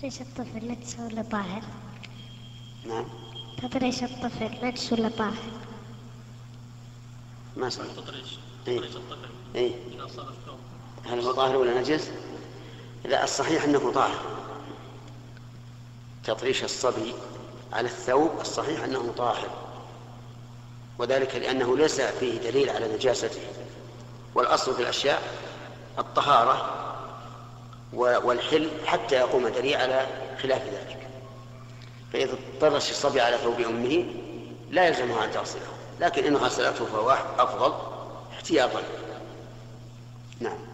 تدريش الطفل نجس ولا طاهر نعم تدريش الطفل نجس ولا طاهر ما صار تطريش إيه. الطفل إيه إذا صار الثوب هل هو طاهر ولا نجس؟ لا الصحيح أنه طاهر تطريش الصبي على الثوب الصحيح أنه طاهر وذلك لأنه ليس فيه دليل على نجاسته والأصل في الأشياء الطهارة و- والحل حتى يقوم دليل على خلاف ذلك. فإذا طرش الصبي على ثوب أمه لا يلزمها أن تغسله لكن إن غسلته فهو أفضل احتياطا. نعم.